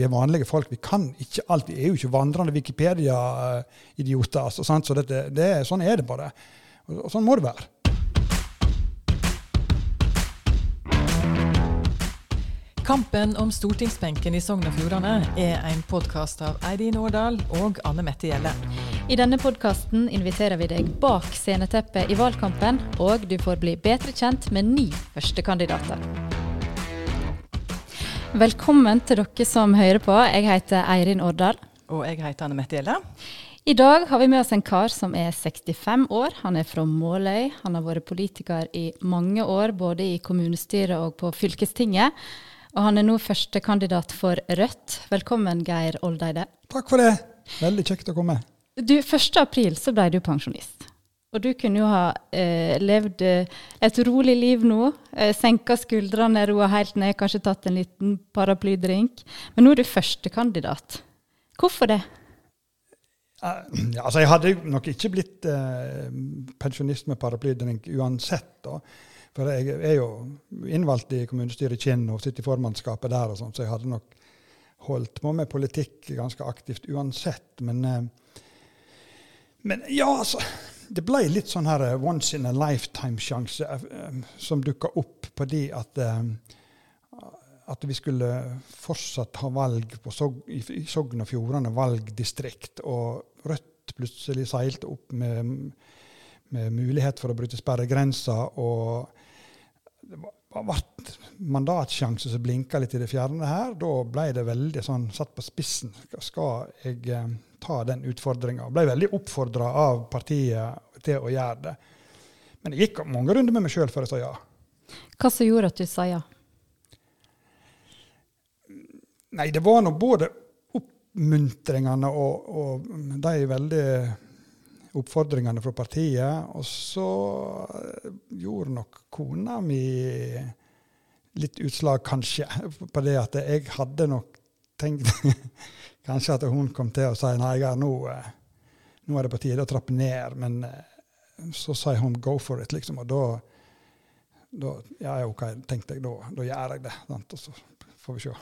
Vi er vanlige folk. Vi kan ikke alt. Vi er jo ikke vandrende Wikipedia-idioter. Altså, sant? så dette, det, sånn er det bare. Og, og sånn må det være. Kampen om stortingsbenken i Sogn og Fjordane er en podkast av Eirin Årdal og Anne Mette Gjelle. I denne podkasten inviterer vi deg bak sceneteppet i valgkampen, og du får bli bedre kjent med ni førstekandidater. Velkommen til dere som hører på. Jeg heter Eirin Årdal. Og jeg heter Anne Mette Gjelle. I dag har vi med oss en kar som er 65 år. Han er fra Måløy. Han har vært politiker i mange år, både i kommunestyret og på fylkestinget. Og han er nå førstekandidat for Rødt. Velkommen, Geir Oldeide. Takk for det. Veldig kjekt å komme. Du, 1. april så ble du pensjonist. Og du kunne jo ha eh, levd eh, et rolig liv nå. Eh, senka skuldrene, roa helt ned, kanskje tatt en liten paraplydrink. Men nå er du førstekandidat. Hvorfor det? Ja, altså jeg hadde nok ikke blitt eh, pensjonist med paraplydrink uansett. da. For jeg er jo innvalgt i kommunestyret i Kinn og sitter i formannskapet der, og sånt, så jeg hadde nok holdt på med politikk ganske aktivt uansett. Men, uh, men ja, altså Det ble litt sånn her once in a lifetime-sjanse som dukka opp fordi at at vi skulle fortsatt ha valg Sog i Sogn og Fjordane valgdistrikt. Og Rødt plutselig seilte opp med, med mulighet for å bryte sperregrensa. Og det ble mandatsjanse som blinka litt i det fjerne her. Da ble det veldig sånn satt på spissen. Skal jeg eh, ta den utfordringa? Ble veldig oppfordra av partiet til å gjøre det. Men det gikk mange runder med meg sjøl før jeg sa ja. Hva som gjorde at du sa ja? Nei, det var nå både oppmuntringene og, og, de veldig oppfordringene fra partiet. Og så gjorde nok kona mi litt utslag, kanskje, på det at jeg hadde nok tenkt kanskje at hun kom til å si nei, jeg er nå, nå er det på tide å trappe ned. Men så sa hun 'go for it', liksom. Og da, da ja, OK, tenkte jeg, da, da gjør jeg det. Sant? Og så får vi se.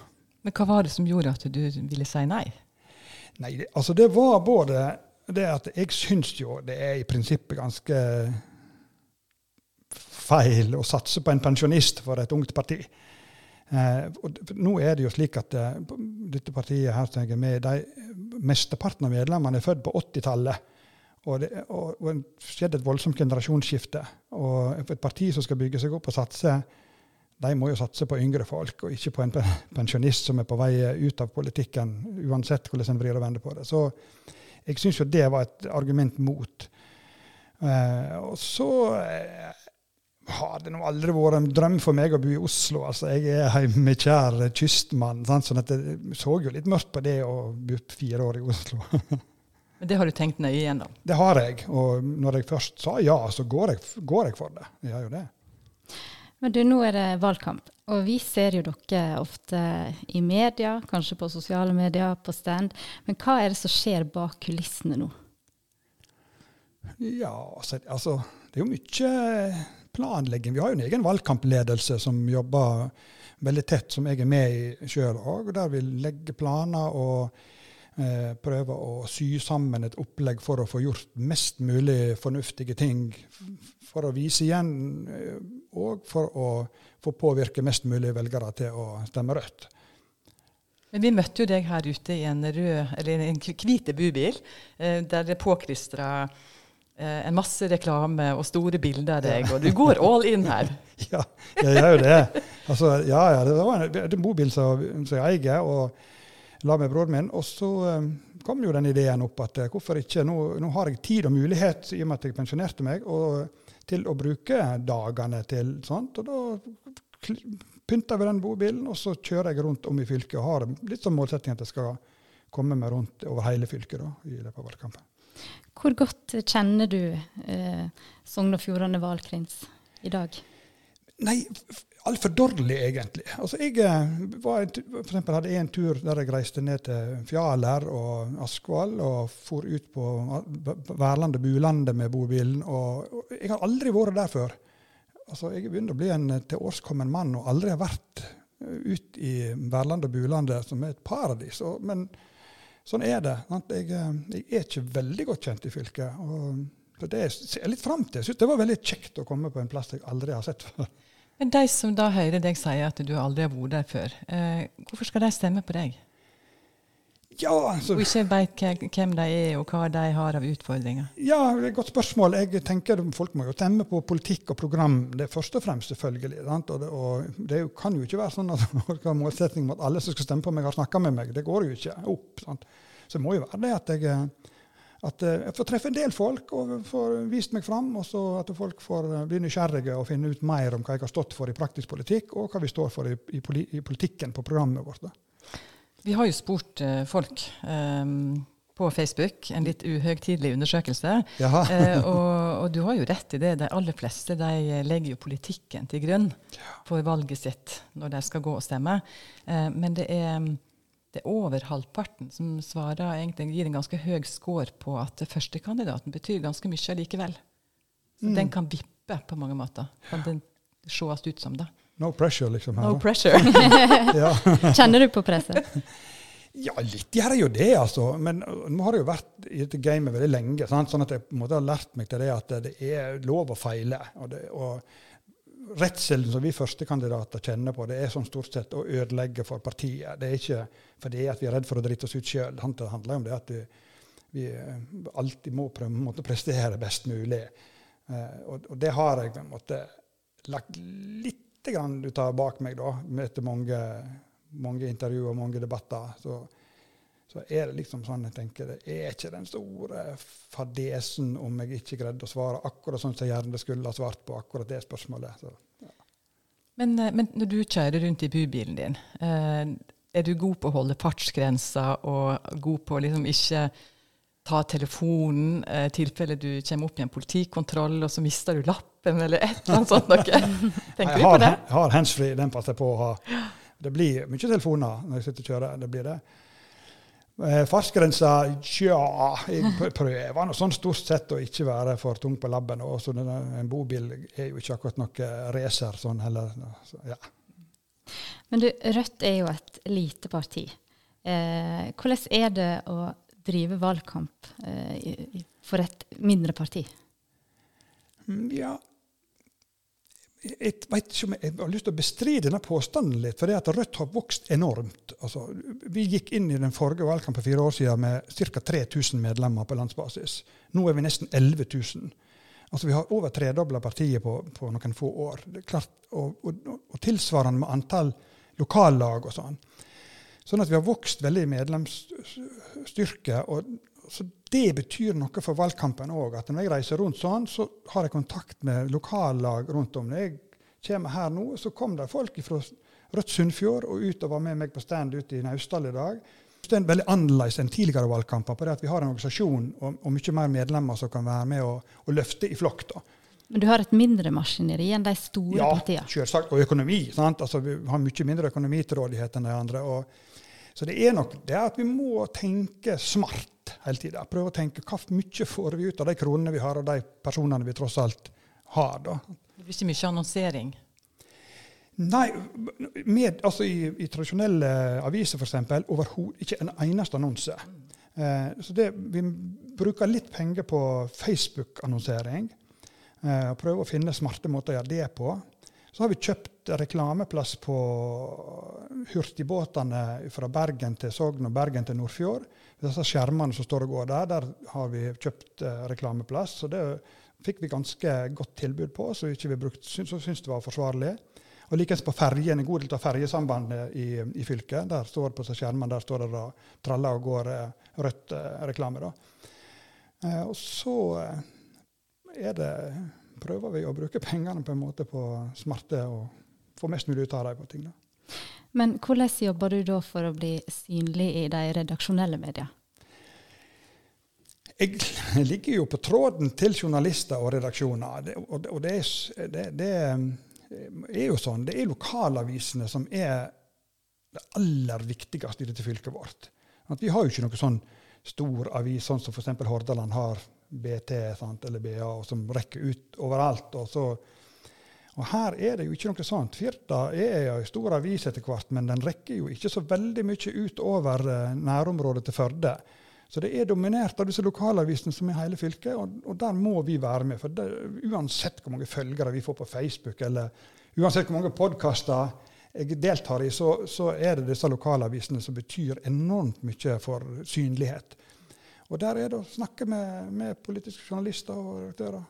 Men hva var det som gjorde at du ville si nei? Nei, altså det var både det er at jeg syns jo det er i prinsippet ganske feil å satse på en pensjonist for et ungt parti. Eh, nå er det jo slik at eh, dette partiet her som jeg er med i, mesteparten av medlemmene er født på 80-tallet. Og det og, og skjedde et voldsomt generasjonsskifte. Og et parti som skal bygge seg opp og satse, de må jo satse på yngre folk, og ikke på en pensjonist som er på vei ut av politikken, uansett hvordan en vrir og vender på det. Så jeg syns jo det var et argument mot. Eh, og så eh, har det nå aldri vært en drøm for meg å bo i Oslo. Altså, jeg er heimekjær kystmann, sant? sånn at jeg så jo litt mørkt på det å bo fire år i Oslo. Men det har du tenkt nøye igjennom? Det har jeg. Og når jeg først sa ja, så går jeg, går jeg for det. Jeg gjør jo det. Men du, nå er det valgkamp, og vi ser jo dere ofte i media, kanskje på sosiale medier, på stand. Men hva er det som skjer bak kulissene nå? Ja, altså, altså det er jo mye planlegging. Vi har jo en egen valgkampledelse som jobber veldig tett, som jeg er med i sjøl òg. Der vi legger planer og eh, prøver å sy sammen et opplegg for å få gjort mest mulig fornuftige ting. For å vise igjen eh, og for å få påvirke mest mulig velgere til å stemme rødt. Men Vi møtte jo deg her ute i en rød, eller en hvit bubil, eh, der det påklistra eh, en masse reklame og store bilder av deg, og du går all in her. ja, jeg gjør jo det. Altså, ja, ja, det var en, en bobil som, som jeg eier, og la med broren min. Og så um, kom jo den ideen opp at hvorfor ikke, nå, nå, har jeg tid og mulighet, i og med at jeg pensjonerte meg. og til å bruke dagene til sånt. Og da pynter vi den bobilen, og så kjører jeg rundt om i fylket og har litt som målsetting at jeg skal komme meg rundt over hele fylket da, i løpet av valgkampen. Hvor godt kjenner du eh, Sogn og Fjordane valgkrins i dag? Nei, altfor dårlig, egentlig. Altså, jeg eh, var, for eksempel, hadde en tur der jeg reiste ned til Fjaler og Askvoll og for ut på Værlandet Bulandet med bobilen. Og, og, jeg har aldri vært der før. Altså, jeg begynner å bli en tilårskommen mann og aldri har vært ut i Værland og Bulandet, som er et paradis. Og, men sånn er det. Jeg, jeg, er ikke veldig godt kjent i fylket. og så Det ser jeg litt fram til. Jeg synes det var veldig kjekt å komme på en plass jeg aldri har sett før. Men De som da hører deg si at du aldri har vært der før, eh, hvorfor skal de stemme på deg? Ja, altså, og ikke vet hvem de er og hva de har av utfordringer? Ja, det er et godt spørsmål. Jeg tenker Folk må jo stemme på politikk og program. Det er først og fremst, selvfølgelig. Og det, og det, kan jo ikke være sånn at folk har målsetting om at alle som skal stemme på meg, har snakka med meg. Det går jo ikke opp. Sant? Så det må jo være det at jeg at eh, jeg får treffe en del folk og får vist meg fram, og så at folk får eh, bli nysgjerrige og finne ut mer om hva jeg har stått for i praktisk politikk, og hva vi står for i, i, i politikken på programmet vårt. Da. Vi har jo spurt uh, folk um, på Facebook, en litt uhøytidelig undersøkelse. uh, og, og, du har jo rett i det. De aller fleste de legger jo politikken til grunn for valget sitt når de skal gå og stemme. Uh, men det er det er over halvparten som svarer egentlig gir en ganske høy score på at førstekandidaten betyr ganske mye likevel. Så mm. den kan vippe på mange måter. Kan den sees ut som det. No pressure, liksom. Her, no pressure. Kjenner du på presset? Ja, litt gjør jeg jo det, altså. Men nå har jeg jo vært i dette gamet veldig lenge. Sant? Sånn at jeg på en måte har lært meg til det at det er lov å feile. Og, det, og redselen som vi førstekandidater kjenner på, det er sånn stort sett å ødelegge for partiet. Det er ikke fordi at vi er redd for å drite oss ut sjøl. Det handler om det at vi, eh, alltid må prøve å prestere best mulig. Eh, og, det har jeg på lagt litt grann ut av bak meg da, etter mange, mange intervjuer og mange debatter. Så så er det liksom sånn jeg tenker, det er ikke den store fadesen om jeg ikke greide å svare akkurat sånn som jeg gjerne skulle ha svart på akkurat det spørsmålet. Så, ja. men, eh, men, når du kjører rundt i bubilen din, eh, er du god på å holde fartsgrensa og god på å liksom ikke ta telefonen i eh, tilfelle du kommer opp i en politikontroll, og så mister du lappen, eller et eller annet sånt noe? Tenker du på det? Jeg har handsfree, den passer jeg på å ha. Det blir mye telefoner når jeg sitter og kjører. det blir det. Eh, fartsgrensa Tja, jeg prøver nå sånn stort sett å ikke være for tung på labben. Også en bobil er jo ikke akkurat noe racer sånn heller. Så, ja. Men du, Rødt er jo et lite parti. Eh, hvordan er det å drive valgkamp eh, for et mindre parti? Mm, ja, jeg vet ikke om jeg, har lyst til å bestride denne påstanden litt. For det at Rødt har vokst enormt. Altså, vi gikk inn i den forrige valgkampen for fire år siden med ca. 3000 medlemmer på landsbasis. Nå er vi nesten 11 000. Altså, vi har over tredobla partiet på, på, noen få år. Klart, og, og, og, tilsvarende med antall lokallag og sånn. Sånn at vi har vokst veldig i medlemsstyrke. og så Det betyr noe for valgkampen òg. At når jeg reiser rundt sånn, så har jeg kontakt med lokallag rundt om. Når jeg kommer her nå, så kom det folk fra Rødt Sunnfjord og ut og var med meg på stand ute i Naustdal i dag. Det er veldig annerledes enn tidligere valgkamper. på det at Vi har en organisasjon og, og mye mer medlemmer som kan være med og, og løfte i flokk. da. Men du har et mindre maskineri enn de store ja, partiene? Ja, selvsagt. Og økonomi. sant? Altså, Vi har mye mindre økonomi til rådighet enn de andre. og så det er nok det at vi må tenke smart hele tida. Prøve å tenke hvor mye får vi ut av de kronene vi har, og de personene vi tross alt har. da. Det blir ikke mye annonsering? Nei, med, altså i, i tradisjonelle aviser f.eks. overhodet ikke en eneste annonse. Eh, så det, vi bruker litt penger på Facebook-annonsering. Eh, prøver å finne smarte måter å gjøre det på. Så har vi kjøpt reklameplass på hurtigbåtene fra Bergen til Sogn og Bergen til Nordfjord. Disse skjermene som står og går der, der har vi kjøpt eh, reklameplass. Så det fikk vi ganske godt tilbud på, så ikke vi brukt, syns, syns det var forsvarlig. Og Likeens på ferjen, en god del av ferjesambandet i, i, fylket. Der står det på skjermene der står det da, traller og går eh, rødt eh, reklame. Da. Eh, og så eh, er det prøver vi å bruke pengene på en måte på smarte og få mest mulig ut av dem. på ting. Da. Men hvordan jobber du da for å bli synlig i de redaksjonelle medier? Jeg ligger jo på tråden til journalister og redaksjoner. og, det, det, det, er, jo sånn. Det er lokalavisene som er det aller viktigste i dette fylket vårt. At vi har jo ikke noen sånn stor avis sånn som f.eks. Hordaland har BT sant, eller BA, som rekker ut overalt. Og så, Og her er det jo ikke noe sånt. Firda er en stor avis etter hvert, men den rekker jo ikke så veldig mye utover uh, nærområdet til Førde. Så det er dominert av disse lokalavisene som er hele fylket, og, og der må vi være med. For det, uansett hvor mange følgere vi får på Facebook, eller uansett hvor mange podkaster jeg deltar i, så, så, er det disse lokalavisene som betyr enormt mye for synlighet. Og der er det å snakke med, med politiske journalister og redaktører.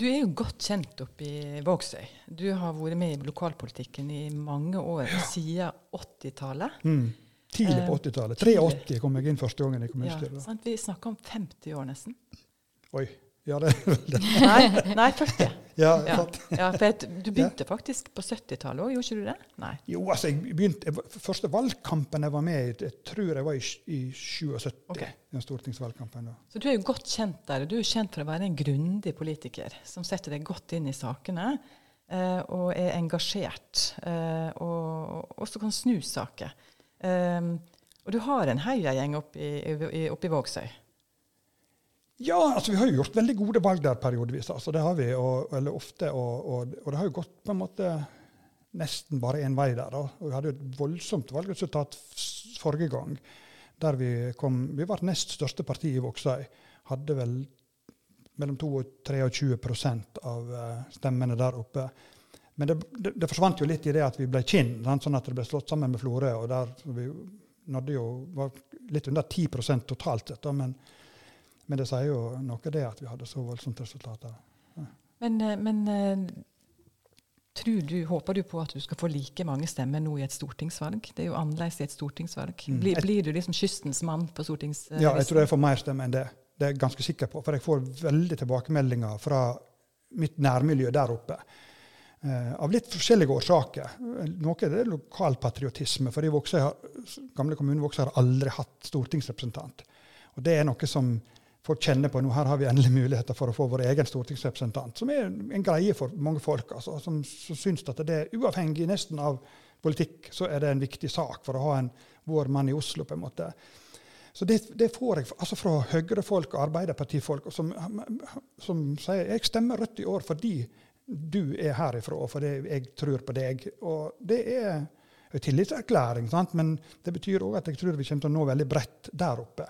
Du er jo godt kjent oppe i Vågsøy. Du har vært med i lokalpolitikken i mange år, ja. siden 80-tallet. Mm. Tidlig på 80-tallet. Eh, 83 kom jeg inn første gangen i kommunestyret. Ja, vi snakker om 50 år nesten. Oi. Ja, det er vel det. Nei, nei 40. Ja, ja. ja for et, Du begynte faktisk på 70-tallet òg, gjorde ikke du det? Nei. Jo, altså, jeg begynte, Første valgkampen jeg var med i, jeg tror jeg var i, i 77. Okay. den stortingsvalgkampen da. Så du er jo godt kjent der. Du er kjent for å være en grundig politiker som setter deg godt inn i sakene. Eh, og er engasjert. Eh, og også kan snu saker. Eh, og du har en heiagjeng oppe i, oppe i Vågsøy. Ja, altså vi har jo gjort veldig gode valg der periodevis. altså Det har vi, og, eller ofte. Og, og, og, det har jo gått på en måte nesten bare én vei der. Da. Og vi hadde jo et voldsomt valgresultat forrige gang. Der vi kom Vi var nest største parti i Vågsøy. Hadde vel mellom 2 og 23 av eh, stemmene der oppe. Men det, det, det, forsvant jo litt i det at vi ble Kinn, sånn at det ble slått sammen med Florø. Og der vi nådde jo var litt under 10% totalt sett. men men det sier jo noe det at vi hadde så voldsomt resultater. Ja. Men, eh, men eh, tror du, håper du på at du skal få like mange stemmer nå i et stortingsvalg? Det er jo annerledes i et stortingsvalg. Mm. Blir, blir, du liksom kystens mann på stortingslisten? Ja, jeg tror jeg får mer stemmer enn det. Det er jeg ganske sikker på. For jeg får veldig tilbakemeldinger fra mitt nærmiljø der oppe. Uh, av litt forskjellige årsaker. Noe er det lokalpatriotisme. For Vågsøy, gamle kommune Vågsøy har aldri hatt stortingsrepresentant. Og det er noe som folk kjenner på nå her har vi endelig muligheter for å få vår egen stortingsrepresentant, som er en greie for mange folk. Altså, som, syns at det er uavhengig nesten av politikk, så er det en viktig sak for å ha en vår mann i Oslo. på en måte. Så det, det får jeg altså fra Høyre-folk og Arbeiderpartifolk som, som, sier jeg stemmer Rødt i år fordi du er herifra, og fordi jeg tror på deg. Og det er en tillitserklæring, sant? men det betyr òg at jeg tror vi kommer til å nå veldig bredt der oppe.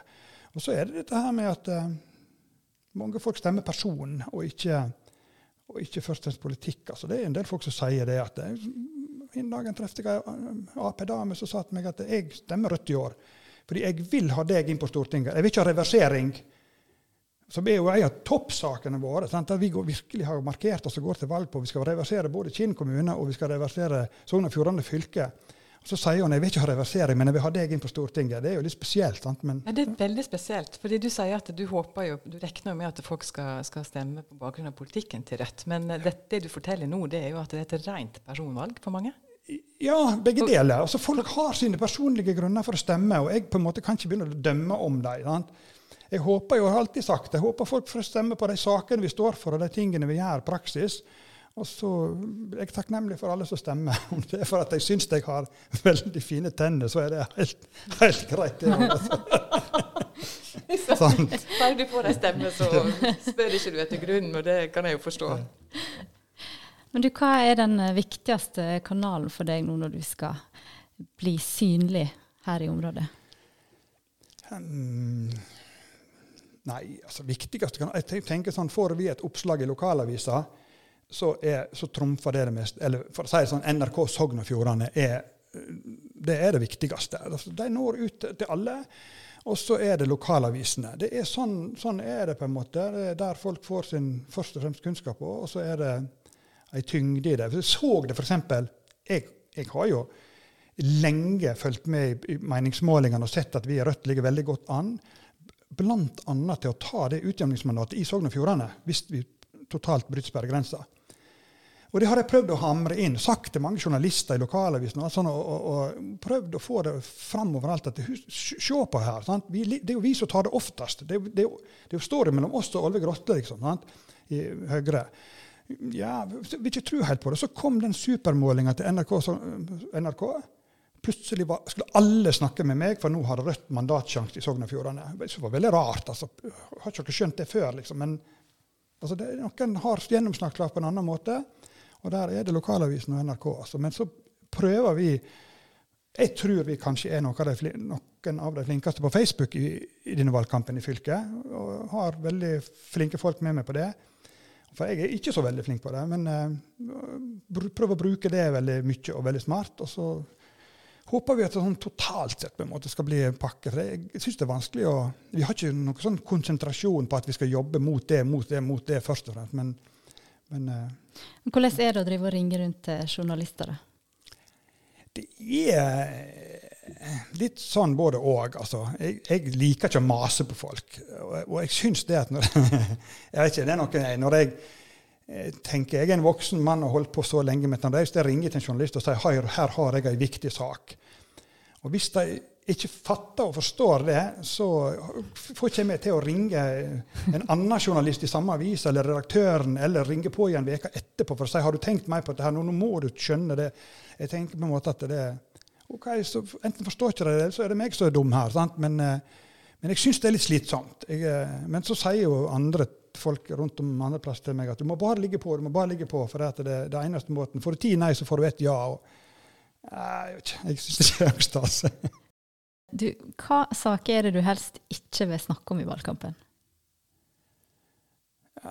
Og så er det dette her med at uh, mange folk stemmer person, og ikke, og ikke først og fremst politikk. Altså, det er en del folk som sier det. at uh, En dag traff jeg ei Ap-dame som sa til meg at jeg stemmer Rødt i år. Fordi jeg vil ha deg inn på Stortinget. Jeg vil ikke ha reversering. Som er jo en av toppsakene våre. Sant? vi går, virkelig har markert oss og går til valg på. Vi skal reversere både Kinn kommune og vi skal reversere Sogn og Fjordane fylke. Så sier hun jeg vil ikke ha reversering, men jeg vil ha deg inn på Stortinget. Det er jo litt spesielt. sant? Men, ja, det er veldig spesielt. fordi Du sier at du håper jo, du regner med at folk skal, skal stemme på bakgrunn av politikken til Rødt. Men det, det, du forteller nå, det er jo at det er et rent personvalg for mange? Ja, begge deler. Altså, folk har sine personlige grunner for å stemme, og jeg på en måte kan ikke begynne å dømme om dem. Jeg håper jo, jeg har alltid sagt, jeg håper folk får stemme på de sakene vi står for, og de tingene vi gjør praksis. Og så er jeg takknemlig for alle som stemmer. Om det er for at jeg syns jeg har veldig fine tenner, så er det helt, helt greit. det altså. Sant? Bare du får ei stemme, så spør ikke du etter grunnen, og det kan jeg jo forstå. Men du, hva er den viktigste kanalen for deg nå når du skal bli synlig her i området? Um, nei, altså viktigste kanal Jeg tenker sånn, Får vi et oppslag i lokalavisa, så, er, så trumfer det det meste. Eller for å si det sånn, NRK Sogn og Fjordane er det, er det viktigste. Altså, de når ut til alle. Og så er det lokalavisene. Det er sånn, sånn, er det på en måte. Det er der folk får sin først og fremst kunnskap og så er det ei tyngde i det. Jeg så det f.eks. Jeg, jeg har jo lenge fulgt med i meningsmålingene og sett at vi i Rødt ligger veldig godt an. Bl.a. til å ta det utjevningsmandatet i Sogn og Fjordane, hvis vi totalt bryter sperregrensa. Og det har jeg prøvd å hamre inn. Sagt til mange journalister i lokalavisen og, og, og, prøvd å få det fram overalt. at Se på her. Vi, det er jo vi som tar det oftest. Det, det, det, er jo story mellom oss og Olve Grotle liksom, sant? i Høyre. Ja, vi ikke tro helt på det. Så kom den supermålinga til NRK. Så, NRK. Plutselig var, skulle alle snakke med meg, for nå har Rødt mandatsjanse i Sogn og Fjordane. Det var veldig rart. altså. Har ikke skjønt det før? liksom, men Altså det, noen har gjennomslagskraft på en annen måte, og der er det lokalavisen og NRK. Altså. Men så prøver vi Jeg tror vi kanskje er noen av de, noen av de flinkeste på Facebook i, i denne valgkampen i fylket, og har veldig flinke folk med meg på det. For jeg er ikke så veldig flink på det, men uh, prøver å bruke det veldig mye og veldig smart. Og så håper vi at det sånn totalt sett på en måte skal bli en pakke. For jeg syns det er vanskelig å Vi har ikke noen sånn konsentrasjon på at vi skal jobbe mot det, mot det, mot det først og fremst. Men, men uh, Hvordan er det å drive og ringe rundt til journalister? da? Det er litt sånn både og. Altså. Jeg, jeg, liker ikke å mase på folk. Og, og jeg syns det at når Jeg vet ikke, det er noe Når jeg tenker jeg er en voksen mann og har holdt på så lenge med den reis, jeg ringer til en journalist og sier her, her har jeg en viktig sak. Og Hvis de ikke fatter og forstår det, så får ikke jeg til å ringe en annen journalist i samme avis eller redaktøren, eller ringe på igjen veka etterpå for å si har du tenkt meg på dette, nå, nå må du skjønne det. Jeg tenker på en måte at det ok, så Enten forstår ikke det, eller så er det meg som er dum her. sant? Men, men jeg syns det er litt slitsomt. Jeg, men så sier jo andre folk rundt om andre plass til meg at du må bare ligge på, du må bare ligge på, for det er det eneste måten. Får du ti nei, så får du ett ja. og jeg vet ikke, jeg syns det er stas. Du, hva saker er det du helst ikke vil snakke om i valgkampen? Uh,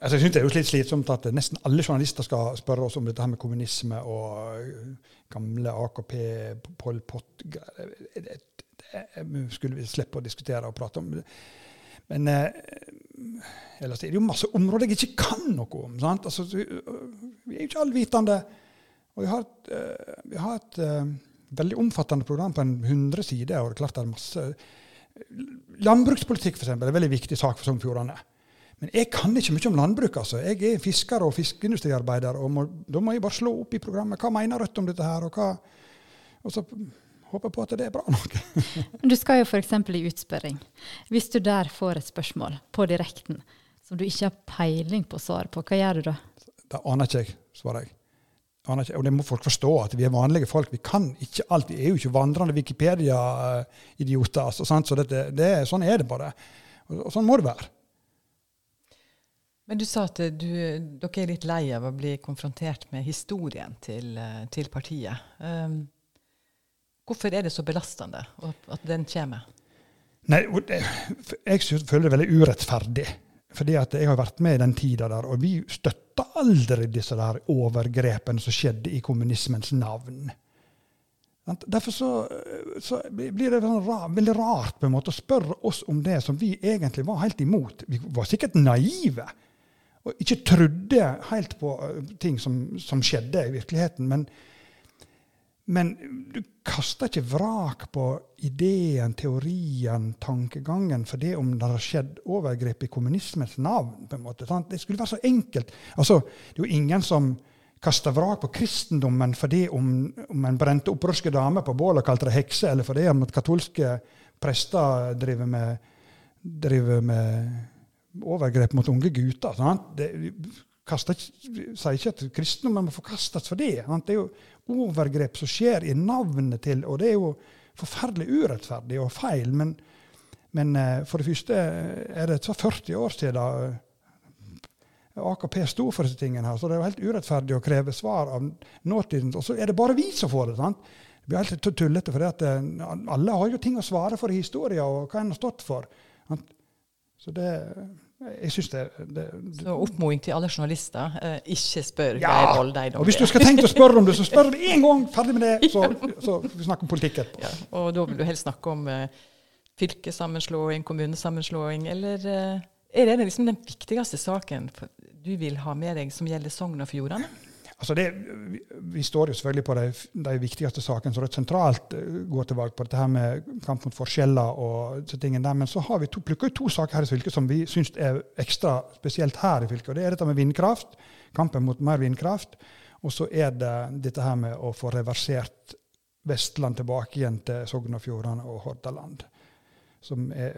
altså jeg synes Det er jo litt slitsomt at nesten alle journalister skal spørre oss om dette her med kommunisme og gamle AKP, Pol Pot det, skulle vi slippe å diskutere og prate om. Men uh, ellers er det jo masse områder jeg ikke kan noe om. sant? Altså, vi er jo ikke allvitende. Og vi har et, vi har et veldig omfattende program på en 100 sider. og det er klart det er masse... Landbrukspolitikk for eksempel, er en veldig viktig sak for Sogn og Fjordane. Men jeg kan ikke mye om landbruk. altså. Jeg er fisker og fiskeindustriarbeider. og må, Da må jeg bare slå opp i programmet. Hva mener Rødt om dette her? Og, og så håper jeg på at det er bra nok. du skal jo f.eks. i utspørring. Hvis du der får et spørsmål på direkten som du ikke har peiling på svaret på, hva gjør du da? Det aner ikke jeg, svarer jeg. Og det må folk forstå, at vi er vanlige folk. Vi kan ikke alt. Vi er jo ikke vandrende Wikipedia-idioter. Altså, så dette, det, sånn er det bare. Og, og, sånn må det være. Men du sa at du, dere er litt lei av å bli konfrontert med historien til, til partiet. Um, hvorfor er det så belastende at den kommer? Nei, Jeg føler det veldig urettferdig. Fordi at jeg har vært med i den tida der, og vi støtta aldri disse der overgrepene som skjedde i kommunismens navn. Derfor så, så blir det sånn veldig rart på en måte å spørre oss om det som vi egentlig var helt imot. Vi var sikkert naive og ikke trodde helt på eh, ting som, som skjedde i virkeligheten. Men, men du kaster ikke vrak på ideen, teorien, tankegangen for det om det har skjedd overgrep i kommunismens navn. på en måte. Sant? Det skulle være så enkelt. Altså, Det er jo ingen som kaster vrak på kristendommen fordi om, om en brente opprørske damer på bål og kalte det hekse, eller fordi om at katolske prester driver med, driver med overgrep mot unge gutter. Sant? Det, kaster, sier ikke at kristendommen må forkastes for det. Det er jo overgrep som skjer i navnet til Og det er jo forferdelig urettferdig og feil. Men, men eh, for det første er det 40 år siden eh, AKP sto for disse tingene. her, Så det er jo helt urettferdig å kreve svar av nåtiden. Og så er det bare vi som får det. sant? Det blir helt tullete, for at, alle har jo ting å svare for i historien, og hva en har stått for. Sant? Så det jeg synes det, det, det Så oppmoding til alle journalister. Eh, ikke spør ja, Geir Voldei. Og hvis du skal tenke å spørre om det, så spør du én gang! Ferdig med det, så, så vi snakker om politikk etterpå. Ja, og da vil du helst snakke om eh, fylkessammenslåing, kommunesammenslåing, eller eh, er det liksom den viktigste saken du vil ha med deg som gjelder Sogn og Fjordane? Altså det, vi står jo selvfølgelig på de, de viktigste sakene som Rødt sentralt eh, går til valg på. Dette her med kamp mot forskjeller og disse tingene der. Men så har vi to, plukket ut to saker her i fylket som vi syns er ekstra spesielt her i fylket. og Det er dette med vindkraft. Kampen mot mer vindkraft. Og så er det dette her med å få reversert Vestland tilbake igjen til Sogn og Fjordane og Hordaland. Som er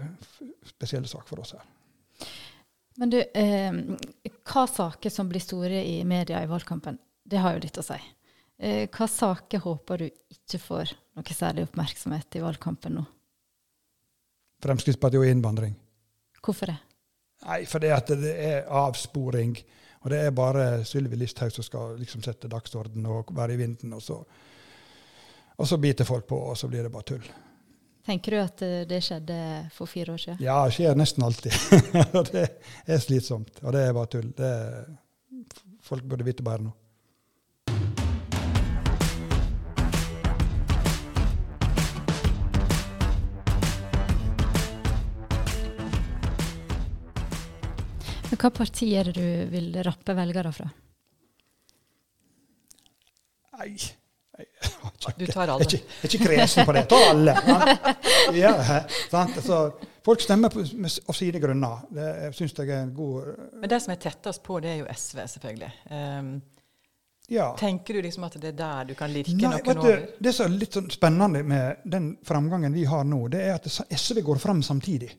spesielle saker for oss her. Men du, eh, hva saker som blir store i media i valgkampen, det har jo litt å si. Eh, hva saker håper du ikke får noe særlig oppmerksomhet i valgkampen nå? Fremskrittspartiet og innvandring. Hvorfor det? Nei, fordi det, at det er avsporing. Og det er bare Sylvi Listhaug som skal liksom sette dagsorden og være i vinden. Og så, og så biter folk på, og så blir det bare tull. Tenker du at eh, det skjedde for fire år siden? Ja, det skjer nesten alltid. og det er slitsomt. Og det er bare tull. Det er, folk burde vite bedre nå. Hva parti er det du vil rappe velgere fra? Nei. Jeg, Du tar alle. jeg er ikke kresen på det. Ta alle. Ja, sant? Så folk stemmer på, med, av sine grunner. Det syns jeg er en god Men det som er tettest på, det er jo SV, selvfølgelig. Um, Ja. tenker du liksom at det er der du kan lirke Nei, noen over? det som er litt sånn spennende med den framgangen vi har nå, det er at SV går fram samtidig.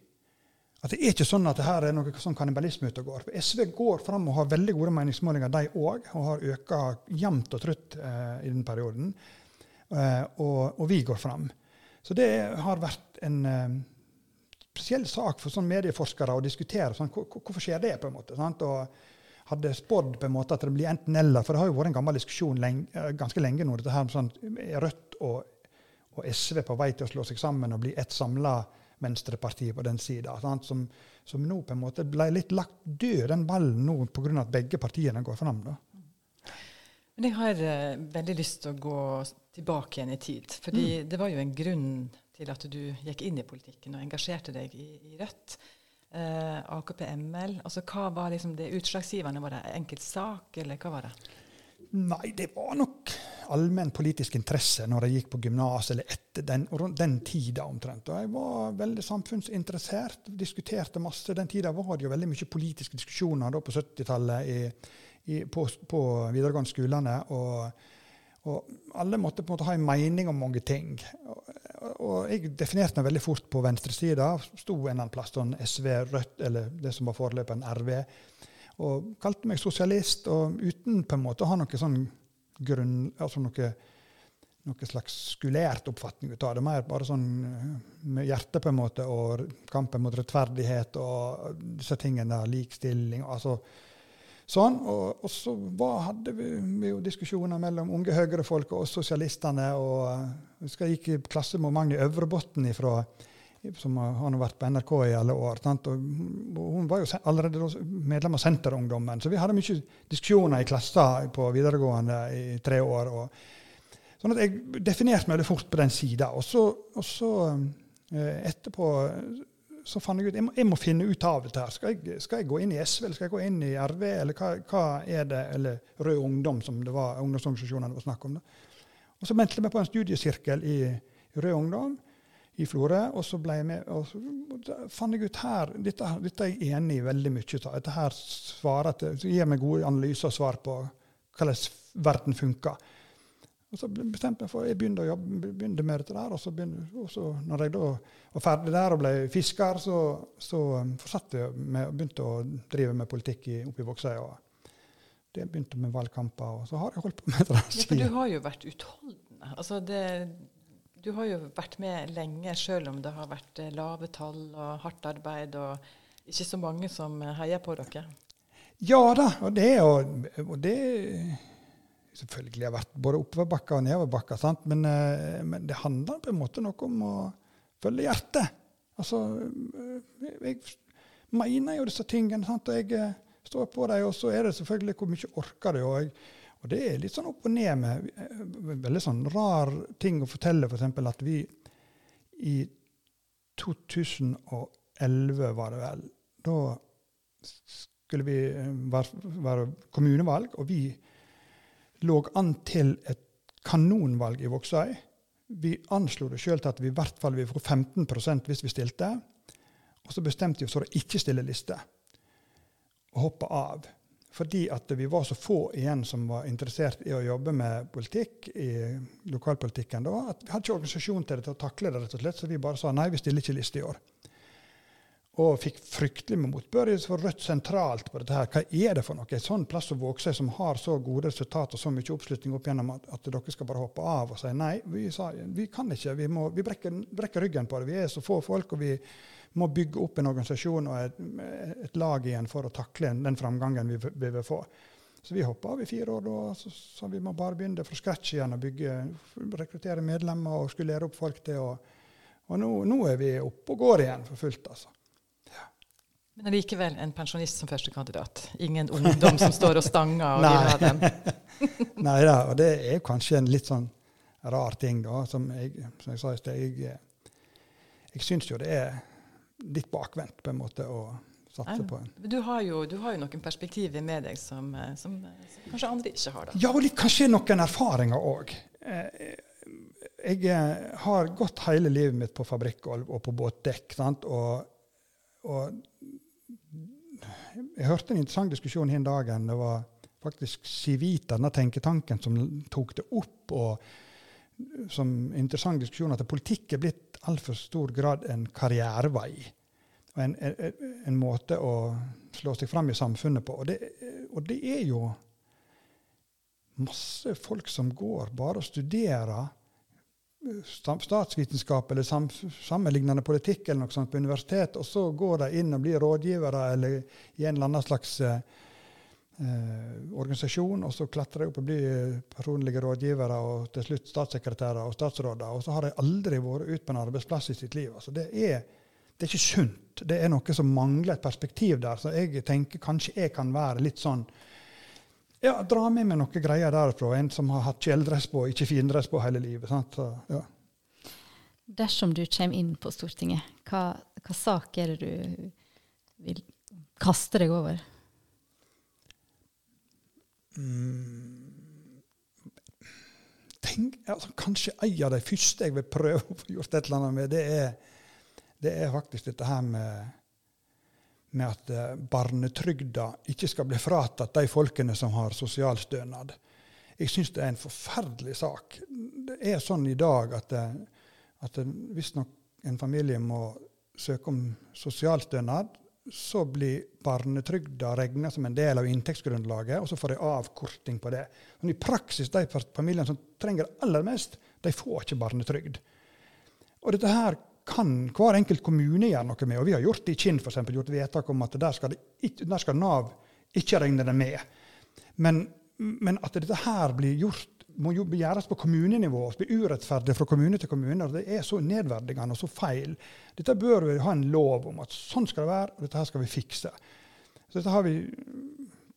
At Det er ikke sånn at det her er noe sånn kannibalisme ute og går. SV går fram og har veldig gode meningsmålinger, de òg, og har økt jevnt og trutt eh, i den perioden. Eh, og, og vi går fram. Så det har vært en eh, spesiell sak for sånn medieforskere å diskutere. Sånn, hvor- hvor- hvorfor skjer det? på en måte, sant? Og hadde spådd på en måte at det blir enten-eller. For det har jo vært en gammel diskusjon lenge, eh, ganske lenge nå. dette her med sånn, Rødt og, og SV på vei til å slå seg sammen og bli ett samla venstreparti på den sida? Som, som nå på en måte ble litt lagt død, den ballen nå pga. at begge partiene går fram. da. Men jeg har eh, veldig lyst til å gå tilbake igjen i tid. Fordi Mm. det var jo en grunn til at du gikk inn i politikken og engasjerte deg i, i Rødt. Eh, AKP ML. Altså, hva var liksom det utslagsgivende? Var det enkelt sak, eller hva var det? Nei, det var nok allmenn politisk interesse når jeg gikk på gymnas, eller etter den, den tida omtrent. Og jeg var veldig samfunnsinteressert, diskuterte masse. Den tida var det jo veldig mye politiske diskusjoner da på 70-tallet i, i, på, på videregående skolene. Og, og alle måtte på en måte ha en mening om mange ting. Og, og jeg definerte meg veldig fort på venstresida. Sto en eller annen plass sånn SV, Rødt, eller det som var foreløperen RV og kalte meg sosialist, og uten på en måte å ha noe sånn grunn, altså noe, noe slags skulert oppfatning av det. Mer bare sånn eh, med hjertet, på en måte, og kampen mot rettferdighet og disse tingene der, likestilling. altså Sånn, og, og så var, hadde vi, vi jo diskusjoner mellom unge høyrefolk og oss sosialistene. og eh, Jeg husker jeg gikk i klasse med Magni Øvrebotn ifra, som har vært på NRK i alle år. Hun var jo allerede medlem av Senterungdommen, så vi hadde mye diskusjoner i klassen på videregående i tre år. Og, sånn at jeg definerte meg veldig fort på den sida. Og og så eh, etterpå så fant jeg ut jeg må, jeg må finne ut av dette. her. Skal jeg, skal jeg gå inn i SV, eller skal jeg gå inn i RV, eller hva, hva er det? Eller Rød Ungdom, som det var ungdomsorganisasjonene det var snakk om. Da. Og så meldte jeg meg på en studiesirkel i Rød Ungdom i Florø, og så ble jeg med, og så fant jeg ut her Dette, dette er jeg enig i veldig mye av. Dette her svarer til, gir meg gode analyser og svar på hvordan verden funker. Og så bestemte jeg for jeg begynte å jobbe begynte med dette der. Og så, begynte, og så når jeg da var ferdig der og ble fisker, så, så um, fortsatte jeg med, begynte å drive med politikk i, oppe i Vågsøy. Det begynte med valgkamper, og så har jeg holdt på med det Ja, for du har jo vært utholdende. Altså det, du har jo vært med lenge, selv om det har vært eh, lave tall og hardt arbeid, og ikke så mange som eh, heier på dere. Ja da, og det er jo og det Selvfølgelig har vært både oppoverbakker og nedoverbakker? Men, eh, men det handler på en måte noe om å følge hjertet. Altså, jeg mener jo disse tingene, sant? og jeg står på dem. Og så er det selvfølgelig hvor mye orker du. Og, jeg, og det er litt sånn opp og ned med eh, veldig sånn rar ting å fortelle, f.eks. at vi i 2011, var det vel, da skulle vi eh, være, være kommunevalg, og vi lå an til et kanonvalg i Vågsøy. Vi anslo det sjøl til at vi i hvert fall ville få 15% hvis vi stilte. Og så bestemte vi oss for å ikke stille liste og hoppe av. Fordi at vi var så få igjen som var interessert i å jobbe med politikk i lokalpolitikken da, at vi hadde ikke organisasjon til det til å takle det, rett og slett, så vi bare sa nei, vi stiller ikke liste i år. Og fikk fryktelig med motbør for Rødt sentralt på dette. her. Hva er det for noe? Et sånn plass som Vågsøy, som har så gode resultater og så mye oppslutning opp gjennom at, at dere skal bare hoppe av og si nei. Vi sa vi kan ikke. Vi, må, vi brekker, brekker, ryggen på det. Vi er så få folk, og vi må bygge opp en organisasjon og et, et lag igjen for å takle den framgangen vi, vi vil få. Så vi hoppa av i fire år da, så, så vi må bare begynne fra scratch igjen og bygge, rekruttere medlemmer og skulle lære opp folk til. Og, og nå, nå, er vi oppe og går igjen for fullt, altså. Men allikevel en pensjonist som førstekandidat. Ingen ungdom som står og stanger og vil ha dem. Nei da, og det er kanskje en litt sånn rar ting, da. Som jeg, som jeg sa i sted, jeg, jeg syns jo det er litt bakvendt på en måte å satse på en. Du har, jo, du har jo noen perspektiver med deg som, som, som kanskje andre ikke har. da. Ja, og litt, kanskje noen erfaringer òg. Eh, jeg eh, har gått hele livet mitt på fabrikkgulv og på båtdekk. Sant? Og, og jeg hørte en interessant diskusjon hin dagen. Det var faktisk Civita, denne tenketanken, som tok det opp. og som interessant diskusjon at politikk er blitt altfor stor grad en karrierevei. Og en, en, en, måte å slå seg fram i samfunnet på. Og det, og det, er jo masse folk som går bare og studerer statsvitenskap eller sam, sammenlignende politikk eller noe sånt på universitet, og så går de inn og blir rådgivere eller i en eller annen slags eh, organisasjon, og så klatrer de opp og blir personlige rådgivere og til slutt statssekretærer og statsråder, og så har de aldri vært ute på en arbeidsplass i sitt liv. Altså, det, er, det er ikke sunt. Det er noe som mangler et perspektiv der. Så jeg tenker kanskje jeg kan være litt sånn ja, dra med meg noen greier derfra. En som har hatt kjeledress på, ikke findress på hele livet. Så, ja. Dersom du kommer inn på Stortinget, hva, hva, sak er det du vil kaste deg over? Mm, tenk, altså, kanskje en av de første jeg vil prøve å få gjort et eller annet med, det er, det er faktisk dette her med med at eh, barnetrygda ikke skal bli fratatt de folkene som har sosialstønad. Jeg syns det er en forferdelig sak. Det er sånn i dag at, eh, at hvis en familie må søke om sosialstønad, så blir barnetrygda regna som en del av inntektsgrunnlaget, og så får de avkorting på det. Men i praksis, de familiene som trenger det aller mest, de får ikke barnetrygd. Og dette her kan hver enkelt kommune gjøre noe med. Og vi har gjort det i Kinn, f.eks. Gjort vedtak om at der skal, ikke, der skal, Nav ikke regne det med. Men, men at dette her blir gjort må jo gjøres på kommunenivå og bli urettferdig fra kommune til kommune. Det er så nedverdigende og så feil. Dette bør vi ha en lov om at sånn skal det være, og dette her skal vi fikse. Så dette har vi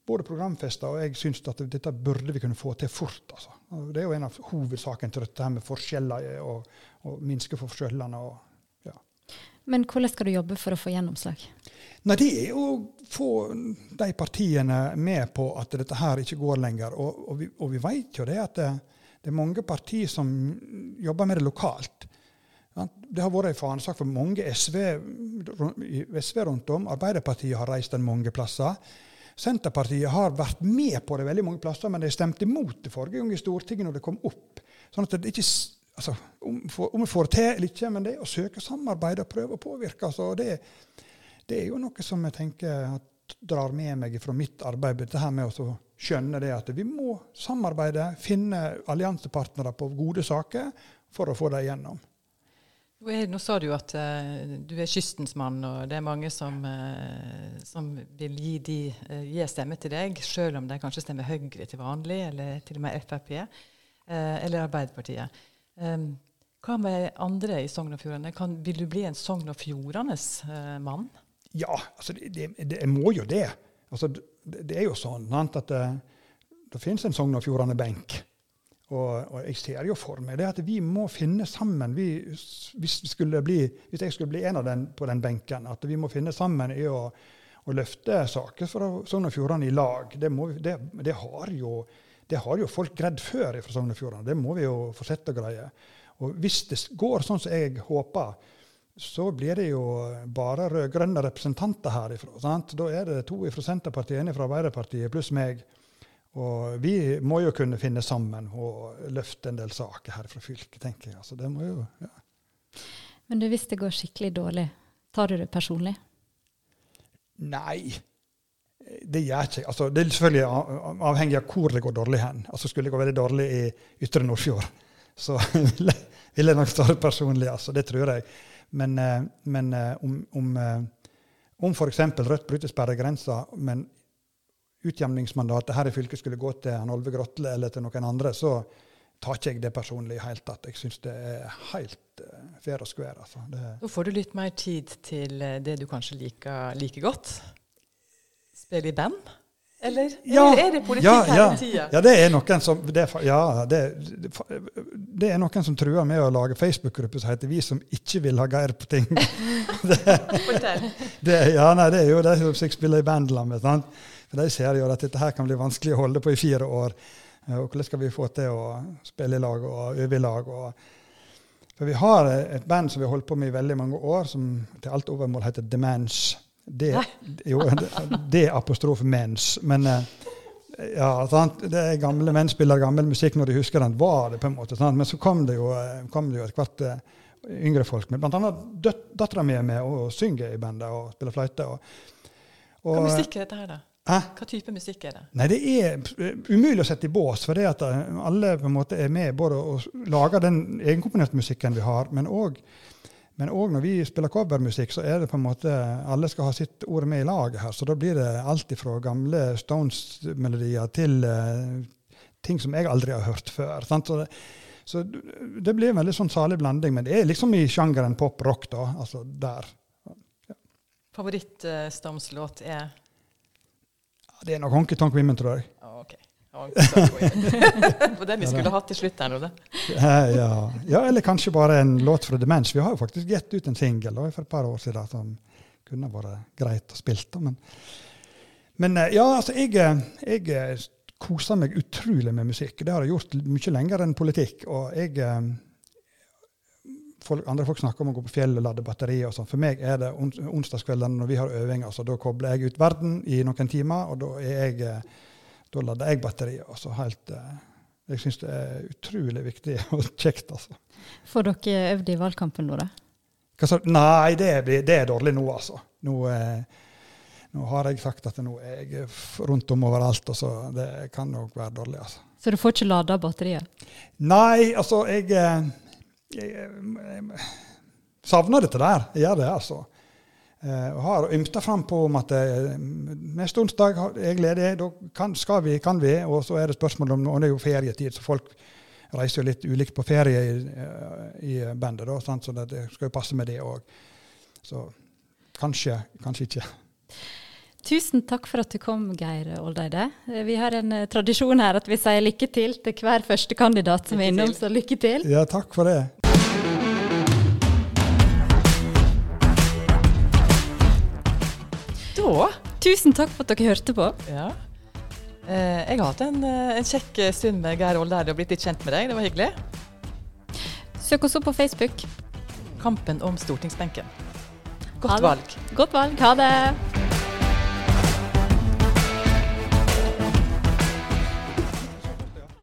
både programfesta, og jeg syns at dette burde vi kunne få til fort. Altså. Det er jo en av hovedsakene til dette her med forskjeller og, og minske forskjellene. og men hvordan skal du jobbe for å få gjennomslag? Nei, Det er å få de partiene med på at dette her ikke går lenger. Og, og vi, og vi vet jo det at det, det, er mange partier som jobber med det lokalt. Det har vært en fanesak for mange SV, SV rundt om. Arbeiderpartiet har reist den mange plasser. Senterpartiet har vært med på det veldig mange plasser, men de stemte imot det forrige gang i Stortinget når det kom opp. Sånn at det ikke altså, om, vi får til eller ikke, men det er å søke samarbeid og prøve å påvirke altså, det, det, er jo noe som jeg tenker at drar med meg fra mitt arbeid. Dette her med å skjønne det at vi må samarbeide, finne alliansepartnere på gode saker for å få det igjennom. Nå sa du at uh, du er kystens mann, og det er mange som, uh, som vil gi, de, uh, gi stemme til deg, selv om de kanskje stemmer Høyre til vanlig, eller til og med Frp, eller Arbeiderpartiet. Um, hva med andre i Sogn og Fjordane? Vil du bli en Sogn og Fjordanes mann? Ja, altså det, det, det, må jo det. Altså, det, det er jo sånn at det, det finnes en Sogn og Fjordane-benk. Og, og, jeg ser jo for meg det at vi må finne sammen vi, hvis, bli, hvis, jeg skulle bli en av den på den benken, at vi må finne sammen i å, å løfte saker fra Sogn og Fjordane i lag. Det, må, det har jo det har jo folk greid før fra Sogn og Fjordane. Det må vi jo fortsette å greie. Og hvis det går sånn som jeg håper, så blir det jo bare rød-grønne representanter herifra. Sant? Da er det to fra Senterpartiet, en fra Arbeiderpartiet pluss meg. Og vi må jo kunne finne sammen og løfte en del saker her fra fylket, tenker jeg. Altså, det må jo, ja. Men du, hvis det går skikkelig dårlig, tar du det personlig? Nei. Det gjør ikke. Altså, det er selvfølgelig avhengig av hvor det går dårlig hen. Altså, skulle det gå veldig dårlig i Ytre Nordfjord, så ville vil jeg nok ta det personlig. Altså, det tror jeg. Men, eh, men eh, om, om, eh, om f.eks. Rødt bryter sperregrensa, men utjevningsmandatet her i fylket skulle gå til han Olve Grotle eller til noen andre, så tar ikke jeg det personlig i hele tatt. Jeg syns det er helt fair og square. Altså. Da får du litt mer tid til det du kanskje liker like godt. Spille i band? Eller, Ja, eller er det politikk ja, ja. hele tida? Ja, det er noen som det, ja, det, det er noen som truer med å lage Facebook-gruppe som heter 'Vi som ikke vil ha Geir på ting'. det, Det, ja, nei, det er jo de som spiller i band sammen sant? For De ser jo at dette her kan bli vanskelig å holde på i fire år. Og hvordan skal vi få til å spille i lag og øve i lag? Og for vi har et band som vi har holdt på med i veldig mange år, som til alt overmål heter Demance. Det, jo, det, det er apostrof mens. Men eh, ja, sant? det er gamle menn spiller gammel musikk når de husker den. var det på en måte, sant? Men så kom det jo, eh, kom det jo et hvert eh, yngre folk med. Blant annet dattera mi er med og synger i bandet og spiller fløyte. Og, og, Hva musikk er dette her, da? Hæ? Hva type musikk er det? Nei, det er umulig å sette i bås, for det at alle på en måte er med både å lage den egenkomponerte musikken vi har, men òg men òg når vi spiller covermusikk, så er det på en måte alle skal ha sitt ord med i laget her. Så da blir det alt fra gamle Stones-melodier til uh, ting som jeg aldri har hørt før. Så, det, så det blir en veldig sånn salig blanding. Men det er liksom i sjangeren pop-rock, da. Altså der. Favoritt-Stones-låt er Det er nok Honky Tonk Women, tror jeg. Å, Ja, Det den vi skulle hatt til slutt her nå. Ja. ja, eller kanskje bare en låt fra Demens. Vi har jo faktisk gitt ut en singel for et par år siden som kunne vært greit å spille. Men, men eh, ja, altså, jeg, eh, jeg eh, koser meg utrolig med musikk. Det har jeg gjort mye lenger enn politikk. Og jeg folk, Andre folk snakker om å gå på fjellet og lade batterier og sånn. For meg er det ons onsdagskveldene når vi har øving. Altså, da kobler jeg ut verden i noen timer, og da er jeg da lader jeg batteriet. Altså helt, eh, jeg syns det er utrolig viktig og kjekt. altså. Får dere øvd i valgkampen nå, da? Nei, det, er, det er dårlig nå, altså. Nå, eh, nå har jeg sagt at nå er jeg rundt om overalt, og så det kan nok være dårlig. altså. Så du får ikke lada batteriet? Nei, altså, jeg, jeg, jeg, jeg savner dette der. Jeg gjør det, altså. Eh, og har ymta fram på om at eh, neste onsdag er jeg ledig, da kan, skal vi, kan vi. Og så er det spørsmål om Og det er jo ferietid, så folk reiser jo litt ulikt på ferie i, eh, i bandet, da, sant? så det, det skal jo passe med det òg. Så kanskje, kanskje ikke. Tusen takk for at du kom, Geir Oldeide. Vi har en tradisjon her at vi sier lykke til til hver første kandidat som er innom, så lykke til. Ja, takk for det. Da Tusen takk for at dere hørte på. Ja. Eh, jeg har hatt en, eh, en kjekk stund med Geir Oldeide og blitt litt kjent med deg. Det var hyggelig. Søk oss opp på Facebook. Kampen om stortingsbenken. Godt valg. Godt valg. Ha det.